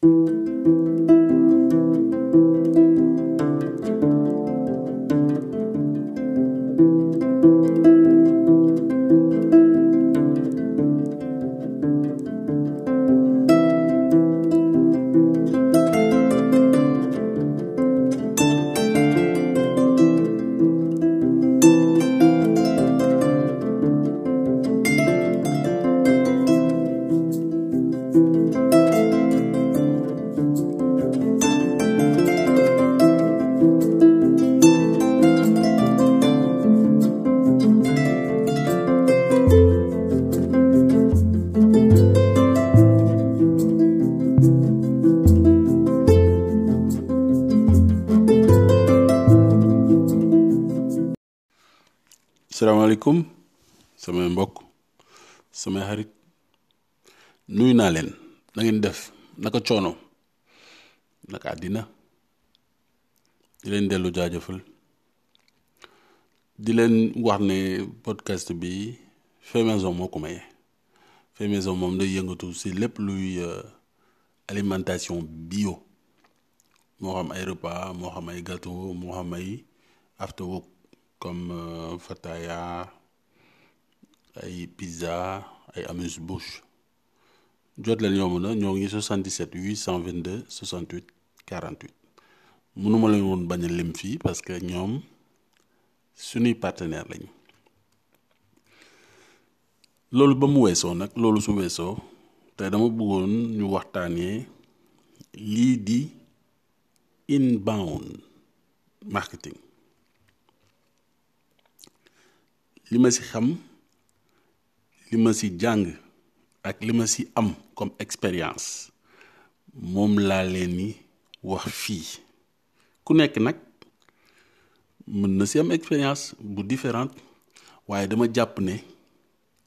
Música salaamaaleykum samay mbokk samay xarit nuyu naa leen. Na ngeen def naka coono naka àddina? Di leen dellu jaajëfal. Di leen wax ne podcast bi fait moo ko maye. Fait moom day yëngatu si lépp luy alimentation bio. Moo xam ay repas moo xam ay gâteau moo xam ay after work. Comme euh, fataya ay pizza ay amuse-bouche jot leen yomb na ñoo ngi 77 822 68 48 mënuma leen woon bañ a parce que ñoom suñuy partenaire lañu. Loolu ba mu weesoo nag loolu su weesoo te dama inbound marketing li ma ci xam li ma am comme expérience moom laa leen ni wax fii. Ku nekk nag mën na ci am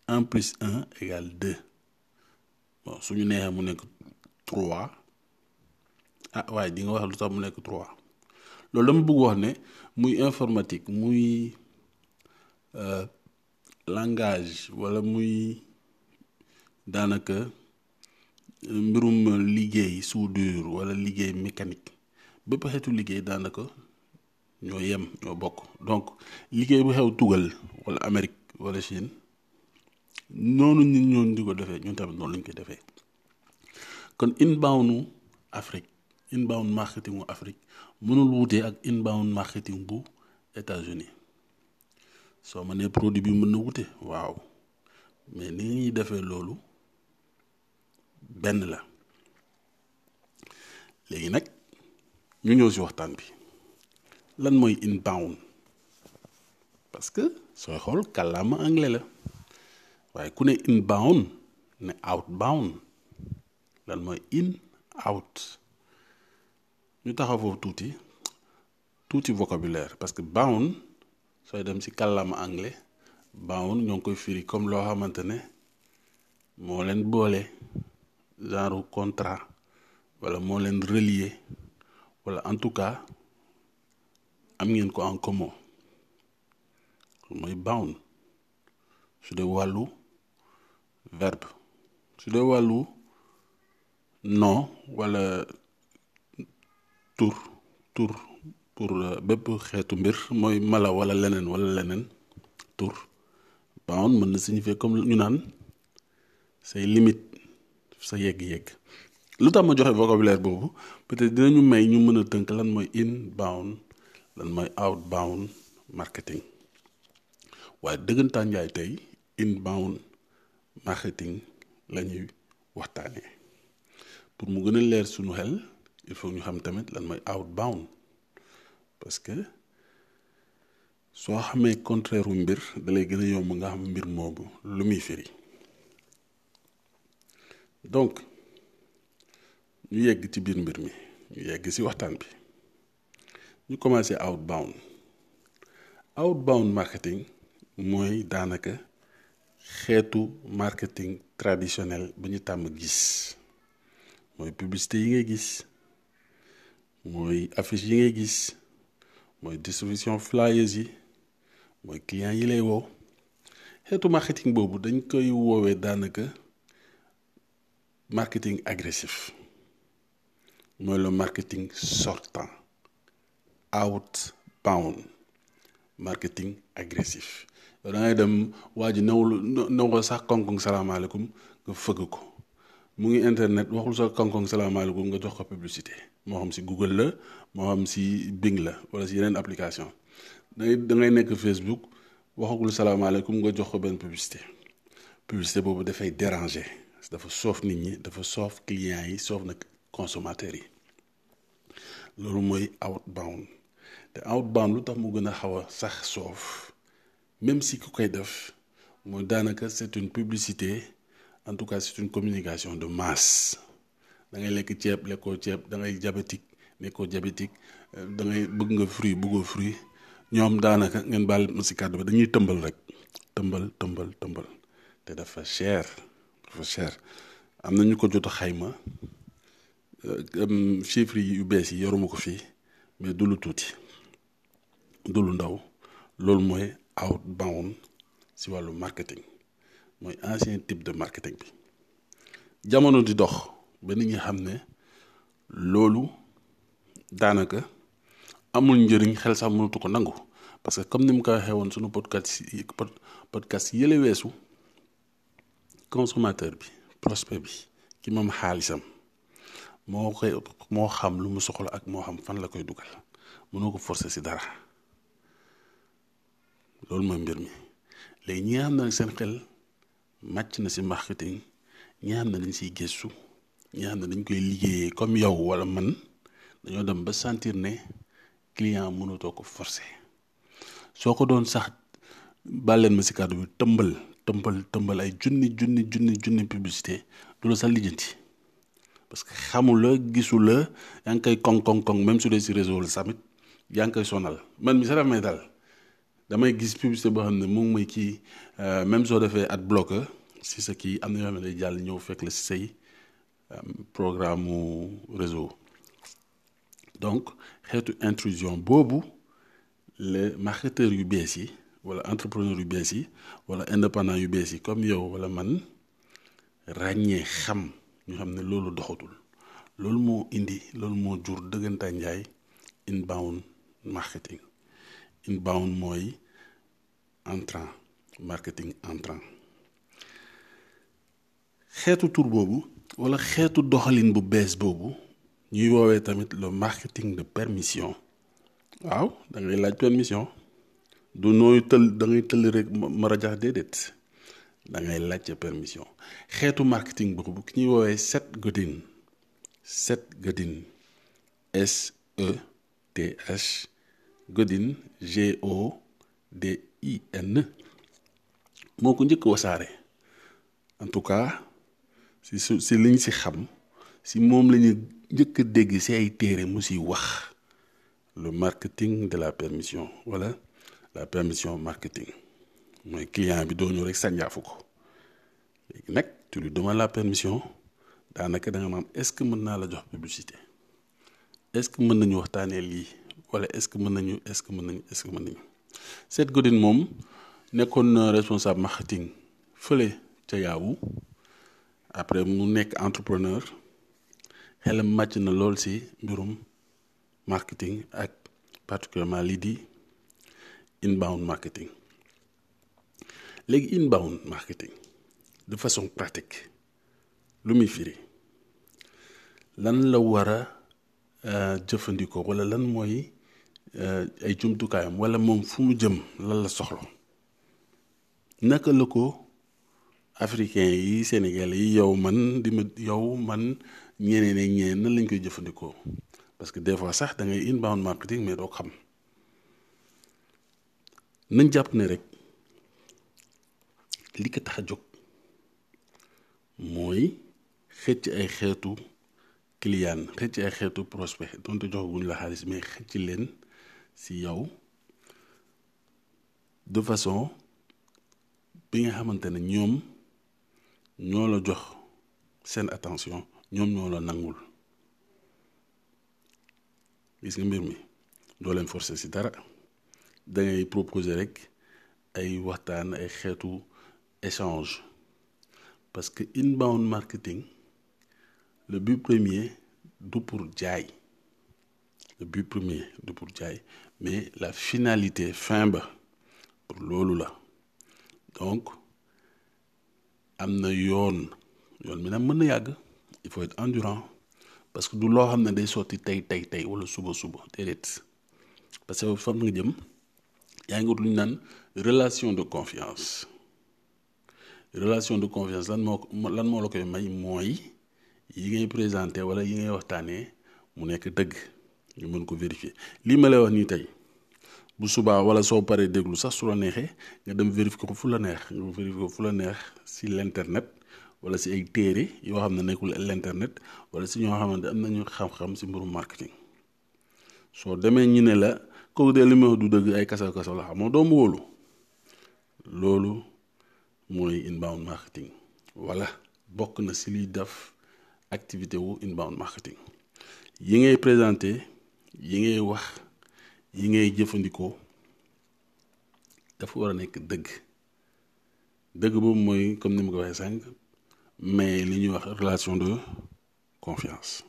un plus un égale deux. Bon suñu neexee mu nekk trois. Ah waaye di nga wax trois. Loolu dama wax informatique muy langage wala muy daanaka mbirum liggéey soudure wala liggéey mécanique bépp xeetu liggéey daanaka ñoo yem ñoo bokk. Donc liggéey bu xew tugal wala Amérique wala Chine noonu nit ñoo di ko defee ñun tamit noonu lañ koy defee. Kon inbound Afrique inbound marketing wu Afrique mënul wutee ak inbound marketing bu États-Unis. Soo ma nee produit bi mën na wute waaw. Mais ni ñuy defee loolu benn la. Léegi nag ñu ñëw ci waxtaan bi. Inbound? Parce que sooy xool kàllaama anglais la. Waaye ku ne inbound ne outbound. Lan mooy in out? Ñu taxaw foofu tuuti tuuti vocabulaire. Parce que bound sooy dem ci kàllaama anglais bound ñoo ngi koy firi comme loo xamante ne moo leen boole genre contrat wala moo leen relier en tout cas am ngeen ko en commun. Mooy bound. Su dee wàllu verbe su dee wàllu nom wala tur tur pour bépp xeetu mbir mooy mala wala leneen wala leneen tur. Bound mën na signifier comme ñu naan say limite sa yegg-yegg. Lu tax ma joxe vocabulaire boobu peut-être dinañu may ñu mën a tënk lan mooy inbound lan mooy outbound marketing. Waaye dëggantaan njaay tey inbound marketing la ñuy waxtaanee. Pour mu gën a leer suñu xel il faut ñu xam tamit lan mooy outbound parce que soo xamee contraire wu mbir dalay gën a yomb nga xam mbir moomu lu muy firi. Donc ñu yegg ci biir mbir mi ñu yegg ci waxtaan bi. Ñu commencé outbound. Outbound marketing mooy daanaka xeetu marketing traditionnel bu ñu tàmm gis. Mooy publicité yi ngay gis mooy affiche yi ngay gis mooy distribution flyers yi mooy client yi lay woo. Xeetu marketing boobu dañ koy woowee daanaka marketing agressif. Mooy le marketing sortant outbound marketing agressif. Yow da ngay dem waa ji newul newul sax koŋ-koŋ salaamaaleykum nga fëgg ko. Mu ngi internet waxul sax koŋ-koŋ salaamaaleykum nga jox ko publicité. Moo xam si Google la moo xam si Bing la wala application. Da ngay da ngay nekk Facebook waxagul salaamaaleykum nga jox ko benn publicité. Publicité boobu dafay déranger dafa soof nit ñi clients yi soof consommateurs yi. Loolu mooy outbound. Te outbound lu a même si ku koy def c'est une publicité en tout cas c'est une communication de masse. Da ngay lekk ceeb lekkoo ceeb da ngay diabétique nekkoo diabétique da ngay bëgg nga fruit bëggoo fruit. Ñoom daanaka ngeen baal ma si kàddu ba dañuy tëmbal rek. Tëmbal tëmbal cher dafa cher. Am na ko jot a xayma. Chiffres yu bees yi yoruma ko fii mais du lu tuuti. Ndaw. Loolu mooy outbound marketing mooy ancien type de marketing bi. Jamono di dox ba nit ñi xam ne loolu daanaka amul njëriñ xel sax mënatu ko nangu. Parce que comme ni mu ko waxee woon sunu podcast yi podcast yële weesu consommateur bi prospect bi ki moom xaalisam moo koy moo xam lu mu soxla ak moo xam fan la koy dugal. Mënoo ko forcer si dara. Loolu mooy mbir mi. Léegi ñi nga ne seen xel màcc na si marketing ñi xam ne dañ siy gëstu ñi xam dañ koy liggéeyee comme yow wala man dañoo dem ba sentir ne client mënatoo ko forcer. Soo ko doon sax bàlleen ma si kàddu bi tëmbal tëmbal tëmbal ay junni junni junni junni publicité du la sax lijjanti. Parce que xamula gisula gisu la yaa ngi koy koŋ koŋ koŋ même su dee si réseau la samit yaa ngi koy sonal. Man mi sax daf may dal. Damay gis publicité boo xam ne mu ngi may kii même soo defee ad bloqueur si sa kii am na yoo xam ne day jàll ñëw fekk la si say programme mu réseau. Donc xeetu intrusion boobu les marketeurs yu bees yi wala entrepreneur yu bees yi wala indépendant yu bees yi comme yow wala man ràññee xam ñu xam ne loolu doxatul. Loolu moo indi loolu moo jur dëggantaan njaay inbound marketing. Inbound mooy entrant marketing entrant. Xeetu tur boobu wala xeetu doxalin bu bees boobu ñuy woowee tamit le marketing de permission. Waaw da ngay laaj permission. Du nooy tël da ngay tëll rek ma rajax déedéet. Da ngay laajte permission. Xeetu marketing boobu ki ñuy woowee Seth Godin. Seth Godin. S E T H Godin G O D I N. Moo ko njëkk wasaare. En tout cas si si liñ si si moom la ñu njëkk a dégg si ay téere mu si le marketing de la permission. Wala la permission marketing. Mooy client bi doo ñëw rek sànjaafu ko. Léegi nag tu lui demandes la permission est-ce que mën naa la publicité? Est-ce que mën nañu waxtaanee lii? Wala est-ce que mën est-ce Seth Godin moom nekkoon na responsable marketing fële ca yaawu après mu nekk entrepreneur xelam màcc na lool ci mbirum marketing ak particulièrement lii di inbound marketing. Léegi inbound marketing de façon pratique lu muy firi? Lan la war a jëfandikoo wala lan mooy ay jumtukaayam wala moom fu mu jëm lan la soxla. Naka la ko africain yi Sénégal yi yow man di ma yow man ñeneen ak ñeneen nan lañ koy jëfandikoo? Parce que des fois sax da ngay inbound marketing mais doo xam. Nañ jàpp ne rek li ko tax a jóg mooy xëcc ay xeetu client xëcc ay xeetu prospect donte joxaguñ la xaalis mais xëcc leen si yow de façon bi nga ñoo la attention ñoom ñoo la nangul. Gis nga mbir mi doo leen proposer rek ay waxtaan ay xeetu échange. Parce que inbound marketing le but premier du pour jaay le but premier du pour mais la finalité fin ba pour loolu la. Donc il faut être endurant parce que du loo xam ne day sotti tey tey tey parce que fan nga jëm yaa ngi wut lu ñu relation de confiance. Relation de confiance lan moo lan moo la koy may mooy yi présenté ñu mën ko vérifier. Lii ma lay wax nii tey bu subaa wala soo paree déglu sax su la neexee nga dem vérifier ko fu la neex nga neex si l'internet wala si ay téere yoo xam ne nekkul l'internet wala si ñoo xamante am nañu xam-xam si mbirum marketing. Soo demee ñu ne la kooku de li ma du dëgg ay kasaw kasaw la xamoo doomu wóolu. Loolu mooy inbound marketing. Wala bokk na si liy def activité wu inbound marketing. Yi ngay présenté yi ngay wax yi ngay jëfandikoo dafa war a nekk dëgg. Dëgg boobu mooy comme ni ma ko waxee sànq mais li ñuy wax relation de confiance.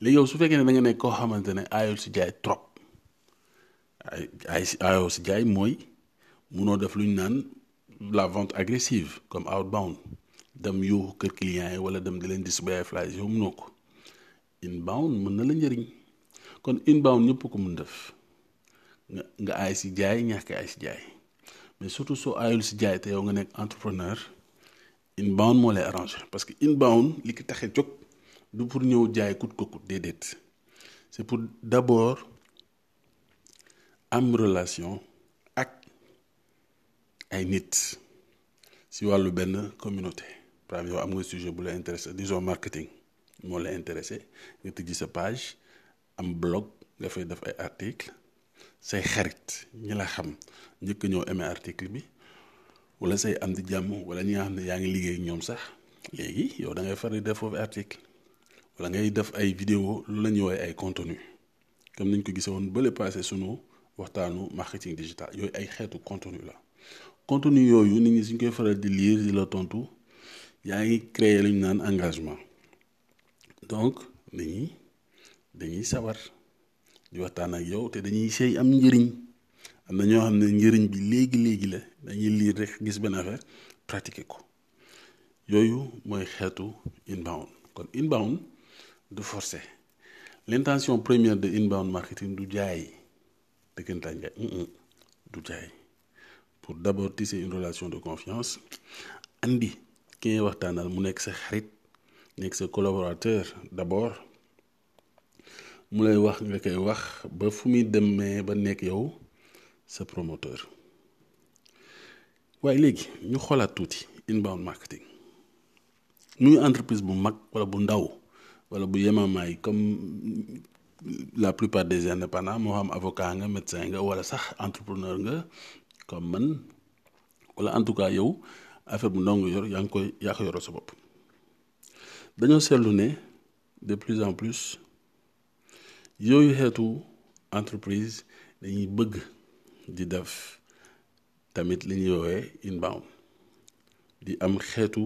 Léegi yow su fekkee ne da nekk koo xamante ne aayul si jaay trop ay ay aayoo si jaay mooy munoo def lu ñu naan la vente agressive comme outbound. Dem yuuxu kër client yi wala dem di leen distribuer ay flyers yow munoo ko. Inbound mën na la njëriñ. Kon inbound ñëpp ko mun def. Nga nga aay si jaay ñàkk aay si jaay. Mais surtout soo aayul si jaay te yow nga nekk entrepreneur inbound moo lay arrangé parce que inbound li ko taxee jóg du pour ñëw jaay kut ko kut déedéet. C'est pour d'abord am relation ak ay nit si wàllu benn communauté. Par exemple yow am nga sujet bu la intéressé disons marketing moo la intéressé nga tëjji sa page am blog nga fay def ay article say xarit ñi la xam njëkk ñëw amee article bi wala say am di jàmm wala ñi nga xam ne yaa ngi liggéey ñoom sax léegi yow da ngay far di def foofu article wala ngay def ay vidéo lu la ñuy woowee ay contenu. Comme niñ ko gisee woon bële passé sunu waxtaanu marketing digital yooyu ay xeetu contenu la. Contenu yooyu nit ñi suñ koy faral di lire di la tontu yaa ngi créer lu naan engagement. Donc nit ñi dañuy sawar di waxtaan ak yow te dañuy sey am njëriñ. Am na ñoo xam lire rek gis benn affaire pratiquer ko. Yooyu mooy xeetu inbound. Kon inbound du l'intention première de inbound marketing du jaay. Du jaay. Pour d'abord tisser une relation de confiance andi ki ngay waxtaanal mu nekk sa xarit nekk sa d'abord mu lay wax nga koy wax promoteur. Waaye léegi ñu xoolaat tuuti inbound marketing. Muy entreprise bu mag wala bu ndaw wala bu yemamaay comme la plupart des indépendants moo xam avocat nga médecin nga wala sax entrepreneur comme man en tout cas yow affaire bu ndaw nga yor yaa ngi koy yaa ko yoroo sa bopp. De plus en plus yooyu xeetu entreprise dañuy bëgg di def tamit li ñuy woowee inbound di am xeetu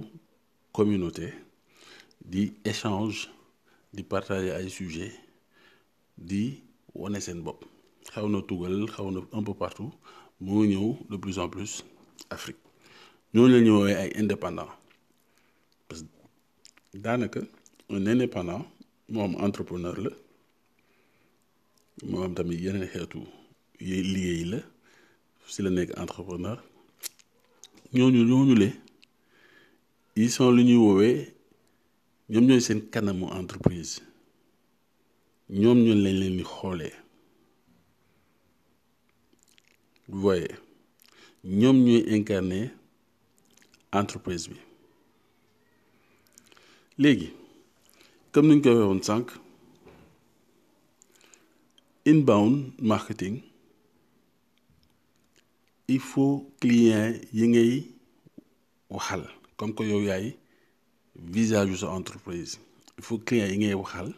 communauté di échange di partager ay sujets di wane seen bopp. Xaw na tugal xaw na un peu partout moo ñëw de plus en plus Afrique. Ñooñu la ñuy woowee ay indépendant parce que daanaka un indépendant moo am entrepreneur la moo am tamit yeneen xeetu liggéey la si la nekk entrepreneur. ñooñu ñooñu le ils sont lu ñuy woowee ñoom ñooy seen kanamu entreprise. ñoom ñoom lañ leen di xoolee. Vous voyez ñoom ñooy incarner entreprise bi. Léegi comme ni ñu ko waxee inbound marketing il faut client yi ngay waxal. Comme que yow yaay visage yu sa entreprise. Il faut client yi ngay waxal.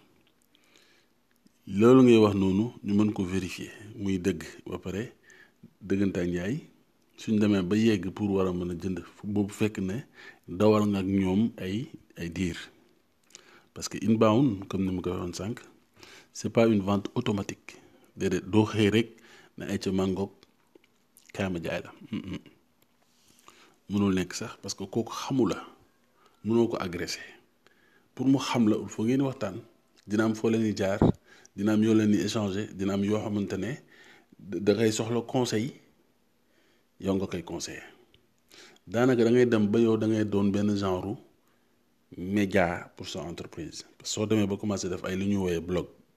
Loolu ngay wax noonu ñu mën ko vérifier muy dëgg ba pare dëggantaan yaay. Suñ demee ba yegg pour war a mën a jënd boobu fekk ne dawal nga ak ñoom ay ay diir. Parce que inbound comme ni ma ko waxoon sànq c'est pas une vente automatique. Déedéet rek na ay ca jaay la. Mënul parce que kooku mënoo ko agressé. Pour mu xam la il faut ngeen waxtaan. Dina am foo leen di jaar dina am yoo leen di échanger dina am yoo xamante ne da ngay soxla conseil. Yow nga koy daanaka da ngay dem ba yow pour sa entreprise. Soo demee ba commencé def ay blog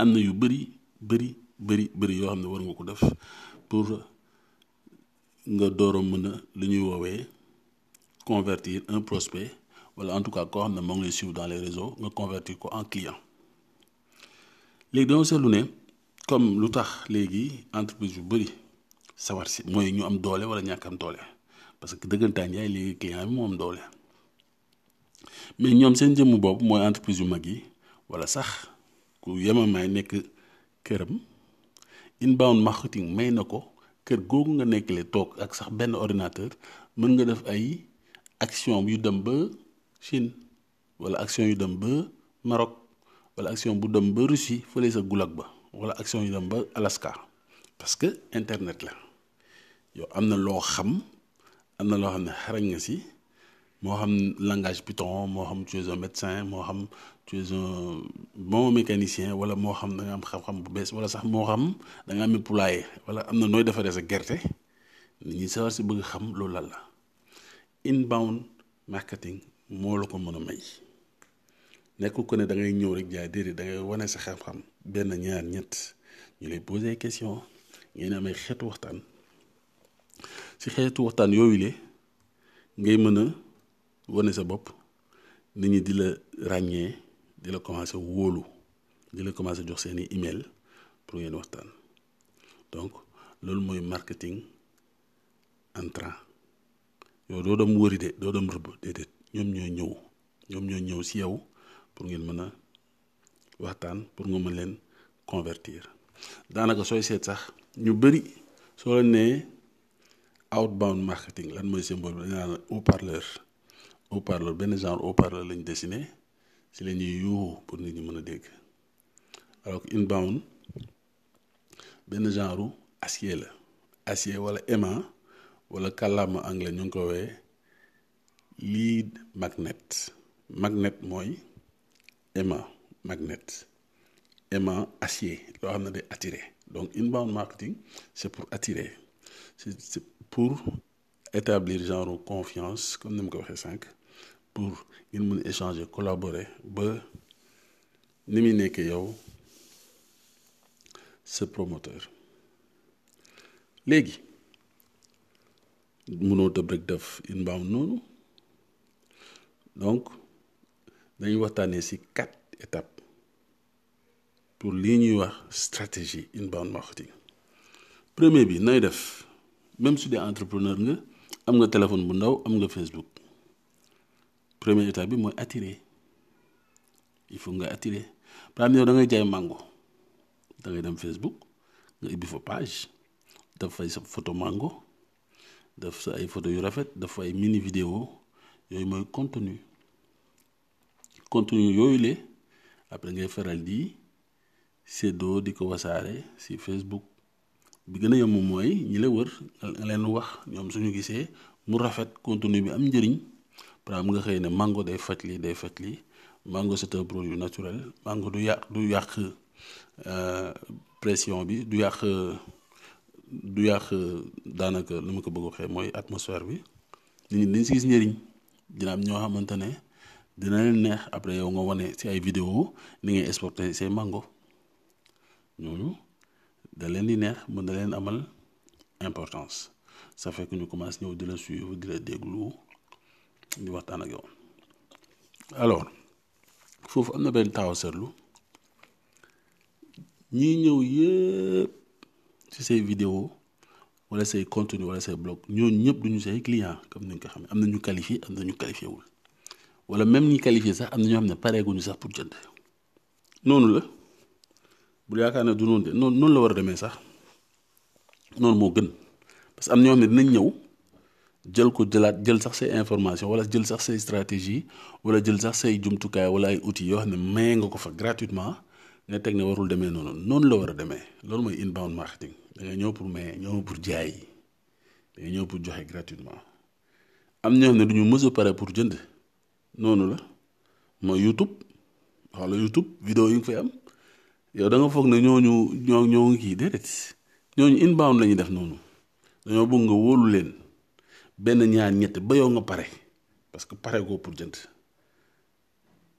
am na yu bëri bëri bëri bëri yoo xam ne war nga ko def pour nga door a mën a lu ñuy woowee convertir un prospect wala en tout cas koo xam ne moo ngi lay suivre dans les réseaux nga convertir ko en client. Léegi dañoo seetlu ne comme lu tax léegi entreprise yu bëri sawar si mooy ñu am doole wala ñàkk am doole parce que dëggantaan yaay léegi client bi moo am doole. Mais ñoom seen jëmm boobu mooy entreprise yu mag yi wala sax ku yemamaay nekk këram. Inbound marketing may na ko. Kër googu nga nekkale toog ak sax benn ordinateur mën nga def ay action yu dem ba Chine wala action yu dem ba Maroc wala action bu dem ba Russie fële sa gulag ba wala action yu dem ba Alaska. Parce que internet la. Yow am na loo xam am na loo xam ne xarañ nga si. Moo xam langage Python moo xam tu es un médecin moo xam tu es un bon mécanicien wala xam da nga am xam-xam bu wala sax xam da nga wala gerte nit ñi bëgg xam inbound marketing moo la ko mën may. Ko ne da ngay ñëw rek jaay da ngay sa xam-xam ñaar ñu lay poser question ngeen waxtaan. Si xeetu waxtaan yooyu le ngay mën a sa bopp nit ñi di la ràññee di la commencé wóolu di la commencé jox email pour ngeen waxtaan. Donc loolu mooy marketing entrant. Yow doo dem wëri de doo dem rëbb déedéet. Ñoom ñooy ñëw ñoom ñooy ñëw si yow pour ngeen mën pour nga mën leen convertir. Daanaka sooy seet sax ñu bëri soo leen nee outbound marketing lan mooy symbole bi? Haut-parleur. Haut-parleur dessiné si la ñuy pour nit ñi alors que inbound benn genre acier la. Acier wala aimant wala kàllaama anglais ñu ngi ko lead magnet. Magnet mooy aimant magnet. Aimant acier loo xam ne day attirer. Donc inbound marketing c'est pour attirer. C'est pour établir genre confiance comme ni ma ko waxee pour ngeen mën échanger collaborer ba ni muy nekkee yow sa promoteur. Léegi mënoo tëb rek def inbound noonu. Donc dañuy waxtaanee ci quatre étapes pour lii ñuy wax stratégie inbound marketing. Premier bi nooy def? Même su dee entrepreneur nga am nga téléphone bu ndaw am nga Facebook première étape bi mooy attirer. Il faut nga attirer. Par exemple yow da ngay jaay mango da ngay dem Facebook nga ibbi fa page def fay sa photo mango def sa ay photo yu rafet def fa ay mini vidéo yooyu mooy contenu. Contenu yooyu le après ngay faral di séddoo di ko wasaare ci Facebook. Bi gën a yomb mooy ñi la wër nga leen wax ñoom suñu gisee mu rafet contenu bi am njëriñ mango day c'est un produit naturel mango du yàq du yàq pression bi du yàq du yàq daanaka lu ko bëgg atmosphère bi. Si gis njëriñ dina am dina leen neex après yow nga wane vidéo ni ngay exporter say mango. Ñooñu da leen importance. Ça fait que ñu commence ñëw di la suivre di la alors foofu am na benn taxaw seetlu. Ñii ñëw yëpp ci say vidéo wala say contenu wala say blog ñooñu ñëpp say client comme ni nga ko xam am na ñu qualifié am na ñu qualifié wul. Wala même ñi qualifié sax am na ñoo xam ne pareeguñu sax pour jënd. Noonu la. Bu yaakaar ne du noonu de noonu la war a demee sax. Noonu moo gën. Parce que am ñoo xam ne dinañ ñëw jël ko jëlaat jël information wala jël sax stratégie wala jël sax say jumtukaay outils yoo ne nga ko fa gratuitement nga teg ne warul demee noonu noonu la war a demee loolu mooy inbound marketing da nga ñëw pour maye ñëw pour jaay da nga ñëw pour joxe gratuitement. Am ñoo xam ne pare pour jënd noonu YouTube wala YouTube vidéo yi nga fay am yow da nga foog ne ñooñu ñoo ñoo ngi kii déedéet ñooñu inbound la ñuy def noonu dañoo bëgg benn ñaar ñett ba yow nga pare parce que pare goo pour jënd.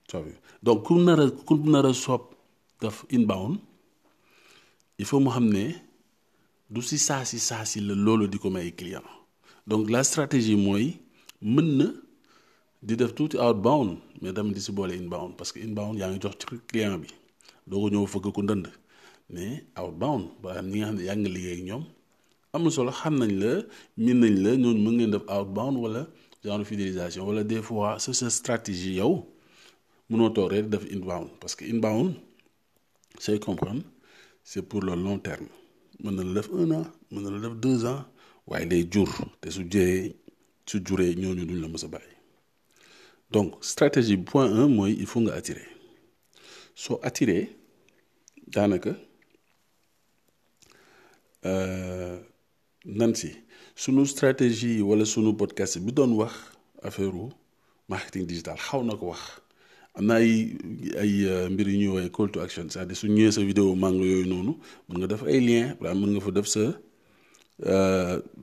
Soob donc ku nar a ku a inbound il faut mu xam ne du si si la loolu di ko may client. Donc la stratégie mooy mën na di def tuuti outbound mais di si inbound parce que inbound yaa ngi jox ci client bi. Doo ko ñëw fëgg ndënd mais outbound ba ñi nga xam ne yaa ngi am na solo xam nañ la min nañ la ñooñu mën ngeen def outbound wala genre fidélisation wala des fois sa sa stratégie yow mënoo toog rek def inbound parce que inbound c'est comprendre c'est pour le long terme. Mën na la def un an mën na la def deux ans waaye day jur te su juree su juree ñooñu duñ la mës a bàyyi. Donc stratégie point un mooy il faut nga attirer. Soo attirer daanaka nan si sunu stratégie wala sunu podcast bi doon wax affaire marketing digital xaw na ko wax. Am na ay ay mbir yu ñuy woowee call to action c'est-à-dire su ñëwee sa vidéo mango yooyu noonu mën nga def ay lien wala mën nga fa def sa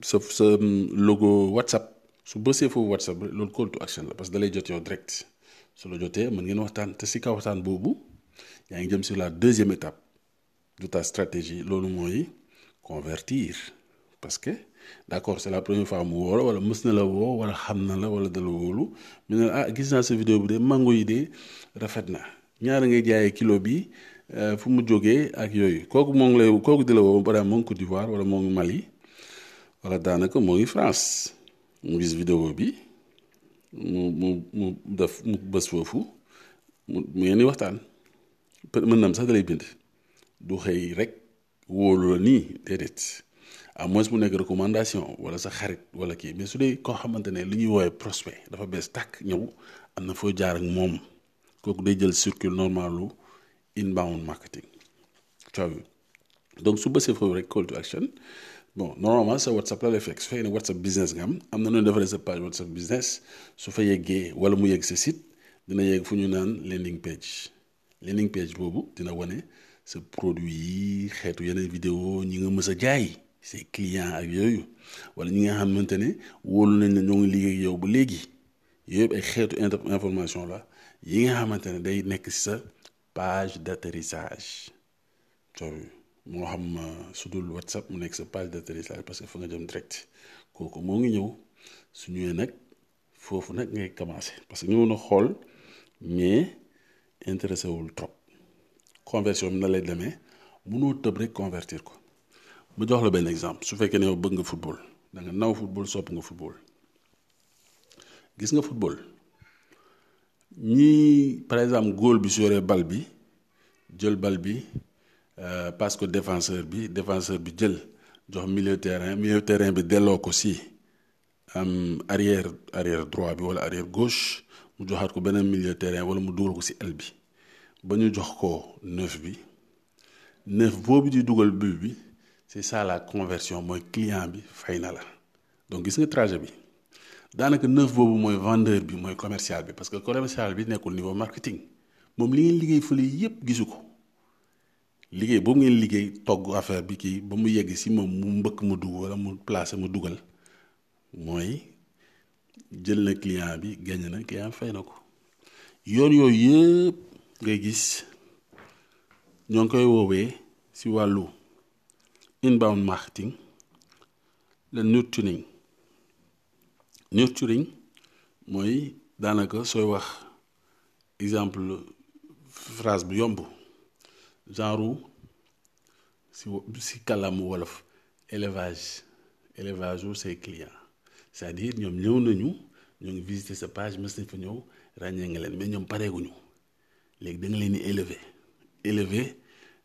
sa sa logo WhatsApp. Su bësee foofu WhatsApp loolu call to action la parce que da lay jot yow direct. Su la jotee mën ngeen waxtaan te si kaw waxtaan boobu yaa ngi jëm sur la deuxième étape de ta stratégie. Loolu mooy convertir parce que d'accord c'est la première fois mu wala la wala xam na la wala mu ne ah gis vidéo bi de mango yi de rafet na. Ñaara ngay jaayee kilo bi fu mu jógee ak yooyu. Kooku ngi lay la woo ba moo ngi Côte d'Ivoire wala ngi Mali wala France. Mu vidéo à moins mu nekk recommandation wala sa xarit wala kii mais su dee koo xamante ne li ñuy woowee prospect dafa bees tàkk ñëw am na foo jaar ak moom kooku day circuit normalu inbound marketing. Coow donc su bësee foofu call to action. Bon normalement sa whatsapp la lay fekk. Su fekkee whatsapp business nga am am na noonu defaree page whatsapp business. Su fa yeggee wala mu yegg sa site dina yegg fu ñu naan landing page. Landing page boobu dina wane sa produit yi xeetu yeneen vidéo ñi nga mës say client ak yooyu wala ñi nga xamante ne wóolu nañ la ñoo ngi liggéey yow ba léegi. Yooyu ay xeetu information la yi nga xamante ne page d'atterrissage. Coow moo xam su dul whatsapp mu nekk sa page d'atterrissage parce que fa nga jëm direct. Kooku moo ngi ñëw. Su ñëwee nag foofu nag parce que ñëw na xool mais intéressé wul trop. Conversion bi na lay demee. Convertir ko ma jox la benn exemple. Su fekkee ne yow bëgg nga football da nga naw football sopp nga football. Gis nga football. Ñii par exemple góol bi su yoree bal bi jël bal bi passe ko défenseur bi défenseur bi jël jox milieu terrain milieu terrain bi delloo ko si am arrière arrière droit bi wala arrière gauche mu joxaat ko beneen milieu terrain wala mu dugal ko si aile bi. Ba ñu jox ko neuf bi neuf boobu di dugal but bi c'est ça la conversion mooy client bi fay na la. Donc gis nga trajet bi. Daanaka neuf boobu mooy vendeur bi mooy commercial bi parce que commercial bi nekkul niveau marketing. Moom li ngeen liggéey fële yépp gisu ko. Liggéey boobu ngeen liggéey togg affaire bi kii ba mu yegg si moom mu mbëkk mu dugg wala mu placé mu dugal mooy jël na client bi gagné na client fay ko. Yoon yooyu yëpp ngay gis ñoo ngi koy woowee si wàllu inbound marketing le nurturing. Nurturing mooy daanaka sooy wax exemple phrase bu genre si si kàllaama wolof élevage élevage wu say clients. C'est-à-dire ñoom ñëw nañu ñoo ngi visiter sa page mës nañ fa ñëw ràññee nga leen mais ñoom pareeguñu. Léegi da nga leen di élever. Élever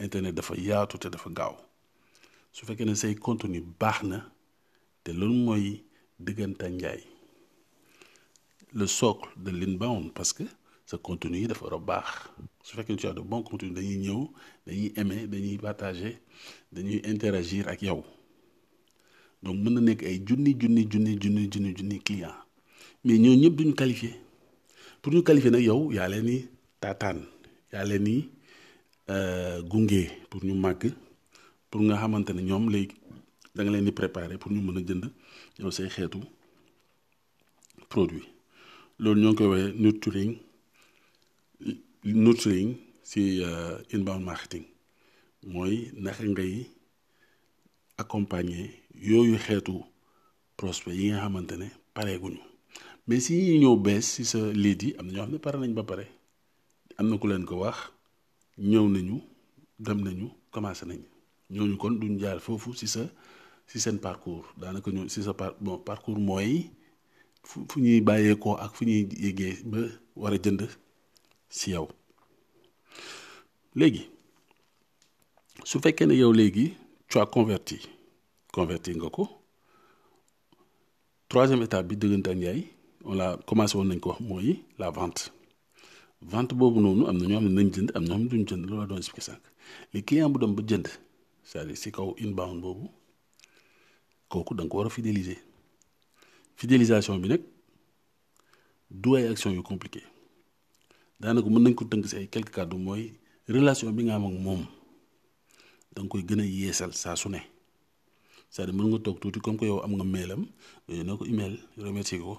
internet dafa yaatu te dafa gaaw. Su fekkee ne say contenu baax na te loolu mooy digganta njaay le socle de l'inbound parce que sa contenu yi dafa war a baax. Su fekkee ne tu as de bon contenu dañuy ñëw dañuy aimer dañuy partager dañuy interagir ak yow. Donc mën na nekk ay junni junni junni junni junni junni client. Mais ñoo ñëpp duñu qualifié pour ñu qualifier nag yow yaa leen ni taataan yaa leen ni gunge pour ñu màgg pour nga xamante ne ñoom léegi da nga leen di préparer pour ñu mën a jënd yow say xeetu produit. Loolu ñoo ngi koy woowee nurturing nurturing si inbound marketing. Mooy naka ngay accompagner yooyu xeetu prospect yi nga xamante ne pareeguñu. Mais si ñuy ñëw bees si sa lead yi am na ñoo xam ne pare nañ ba pare. Am na ku leen ko wax ñëw nañu dem nañu commencé nañ ñooñu kon duñ jaar foofu si sa si seen parcours. Daanaka si sa par parcours mooy fu si tu as converti converti nga ko troisième étape bi dëggante ak njaay on la commencé la vente vente boobu noonu am na ñoo xam ne nañ jënd am na ñoo xam ne duñ jënd loolu la doon expliqué sànq. Bu dem ba jënd c'est-à-dire si kaw inbound boobu kooku da nga ko war a fidéliser. Fidélisation bi nag du ay action yu compliqué daanaka mën nañ ko tënk si ay quelques kàddu mooy relation bi nga am ak moom da nga koy gën a yeesal saa su ne. C'est-à-dire mën nga toog tuuti comme que yow am nga mailam nga yónnee ko email remercier ko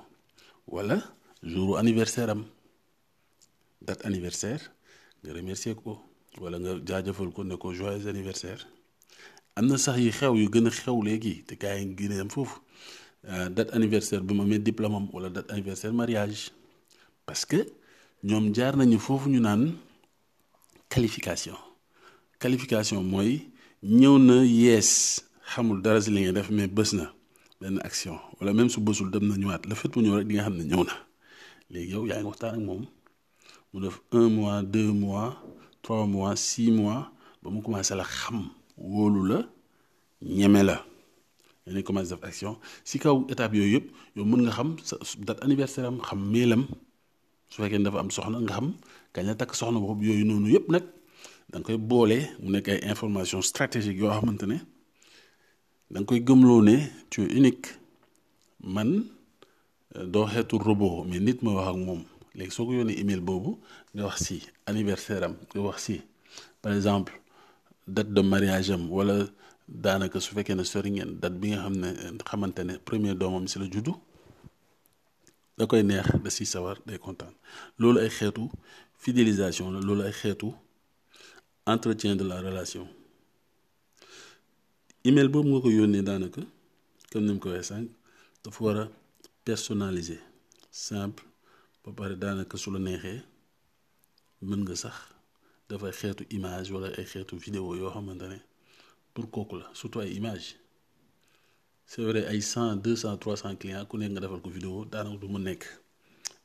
wala jour anniversaire am. Date anniversaire nga remercier ko wala nga jaajëfal ko ne ko joyeux anniversaire. Am na sax yi xew yu gën a xew léegi te gars yi ngi gën a dem foofu. Date anniversaire bi ma amee diplôme am wala date anniversaire mariage. Parce que ñoom jaar nañu foofu ñu naan qualification. Qualification mooy ñëw na yees xamul dara si li ngay def mais bës na benn action. Wala même su bësul dem na ñëwaat. Le fait mu ñëw rek di nga xam ne ñëw na. Léegi yow yaa ngi waxtaan ak moom mu def un mois deux mois trois mois six mois ba mu commencé la xam wóolu la ñeme la. Dañuy commencé def si kaw étape yooyu yëpp yow mën nga xam sa date anniversaire am xam mailam. Su fekkee dafa am soxna nga xam kañ la takk soxna boobu yooyu noonu yëpp nag da koy boole mu nekk ay information stratégique yoo xamante ne da koy tu es unique. Man xeetu robot mais léegi soo ko yónnee email anniversaire am par exemple date de mariage am wala daanaka su fekkee ne sori ngeen date premier doomam si la da koy neex da si sawar day kontaan. Loolu fidélisation la loolu entretien de la relation. Email boobu nga ko yónnee comme ni mu ko waxee simple ba pare daanaka su la neexee mën nga sax dafay xeetu image wala ay xeetu vidéo yoo pour surtout image. C'est vrai ay cent deux cent trois cent clients ku nekk nga defal ko vidéo daanaka du mu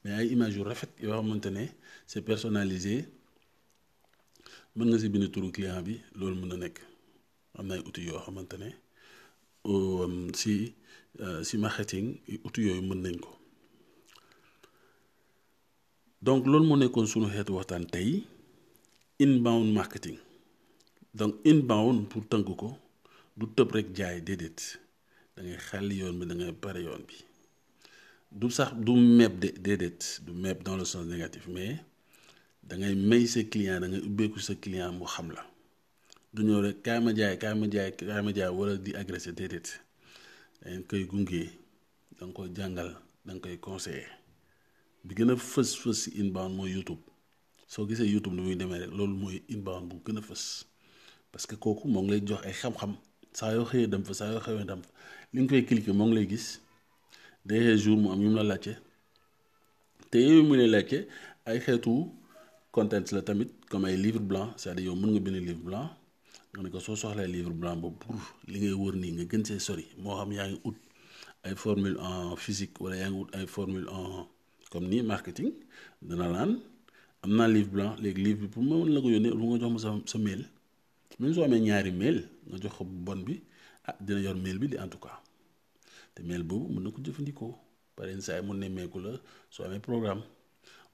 mais ay image yu rafet yoo xamante ne c'est personnalisé mën nga si bind turu client bi loolu mën na nekk. Am ay yoo xamante ne si si marketing outils yooyu mën nañ ko donc loolu moo nekkoon sunu xeetu waxtaan tey inbound marketing. Donc inbound pour tënk ko du tëb rek jaay déedéet. Da ngay xàll yoon bi da ngay yoon bi. Du sax dans le sens négatif mais da ngay may sa client da ngay ubbeeku sa client mu xam la. Du ñëw rek kaay ma jaay kaay ma jaay kaay ma jaay wala di agressé déedéet. Dañ koy gunge da nga da bi gën a fës fës si inbound mooy YouTube. Soo gisee YouTube muy demee loolu mooy inbound bu gën parce que kooku moo ngi la laajte. Te yooyu mu lay comme livre blanc c'est-à-dire yow mën livre blanc nga ne livre blanc pour li ngay formule en physique formule en comme ni marketing dana laan am naa livre blanc léegi livre pour la ko lu nga jox ma sa mail. Même ñaari mail nga jox ah mail bi en tout cas. Te mail mën na ko jëfandikoo. Par exemple la programme.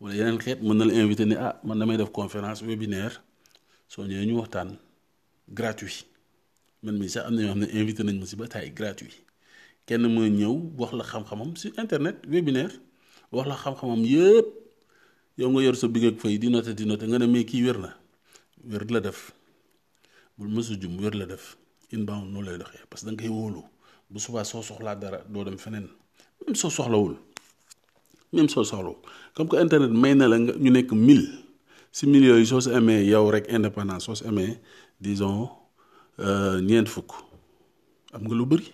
Wala yeneen xeet mën na la invité ne ah man damay def conférence webinaire. Ñu waxtaan. Gratuit. Man ñoo nañ ma ba gratuit. Kenn la xam-xamam internet webinaire wax la xam-xamam yëpp yow nga yor sa bigg ak fay di noté di noté nga ne mais kii wér na. Wér la def. Bul mësu jum wér la def. Inbound noonu lay doxee parce que da nga koy wóolu. Bu subaa soo soxlaa dara doo dem feneen. Même soo soxlawul même soo soxlawul. Comme que internet may na la nga ñu nekk mille. Si mille yooyu soo si amee yow rek indépendance soo si amee disons ñeent fukk. Am nga lu bëri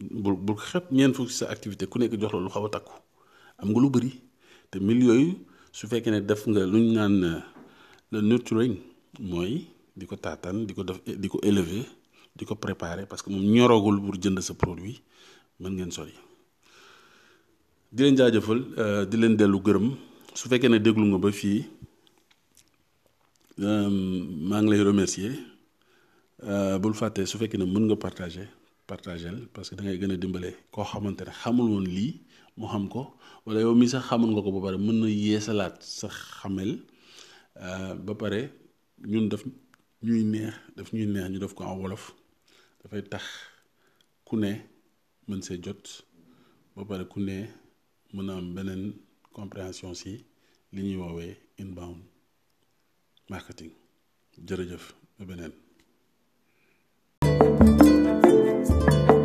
bul bul xeeb ñeent fukk sa activité ku nekk jox la lu xaw a takku. Am nga lu bëri te mille yooyu su fekkee ne def nga lu ñu naan le nurturing mooy di ko taataan di ko def di ko élever di ko préparer parce que moom ñoragul pour jënd sa produit mën ngeen sori. Di leen jaajëfal di leen dellu gërëm. Su fekkee ne déglu nga ba fii maa ngi lay remercier. Bul fàtte su fekkee ne mën nga partager partager parce que da ngay gën a dimbale koo xamante ne xamul woon lii mu xam ko wala yow mi sax xamul nga ko ba pare mën na yeesalaat sa xamel ba pare ñun daf ñuy neex daf ñuy neex ñu def ko en wolof. Dafay tax ku ne mën see jot ba pare ku ne mën a am beneen compréhension si li ñuy woowee inbound marketing. Jërëjëf ba beneen. you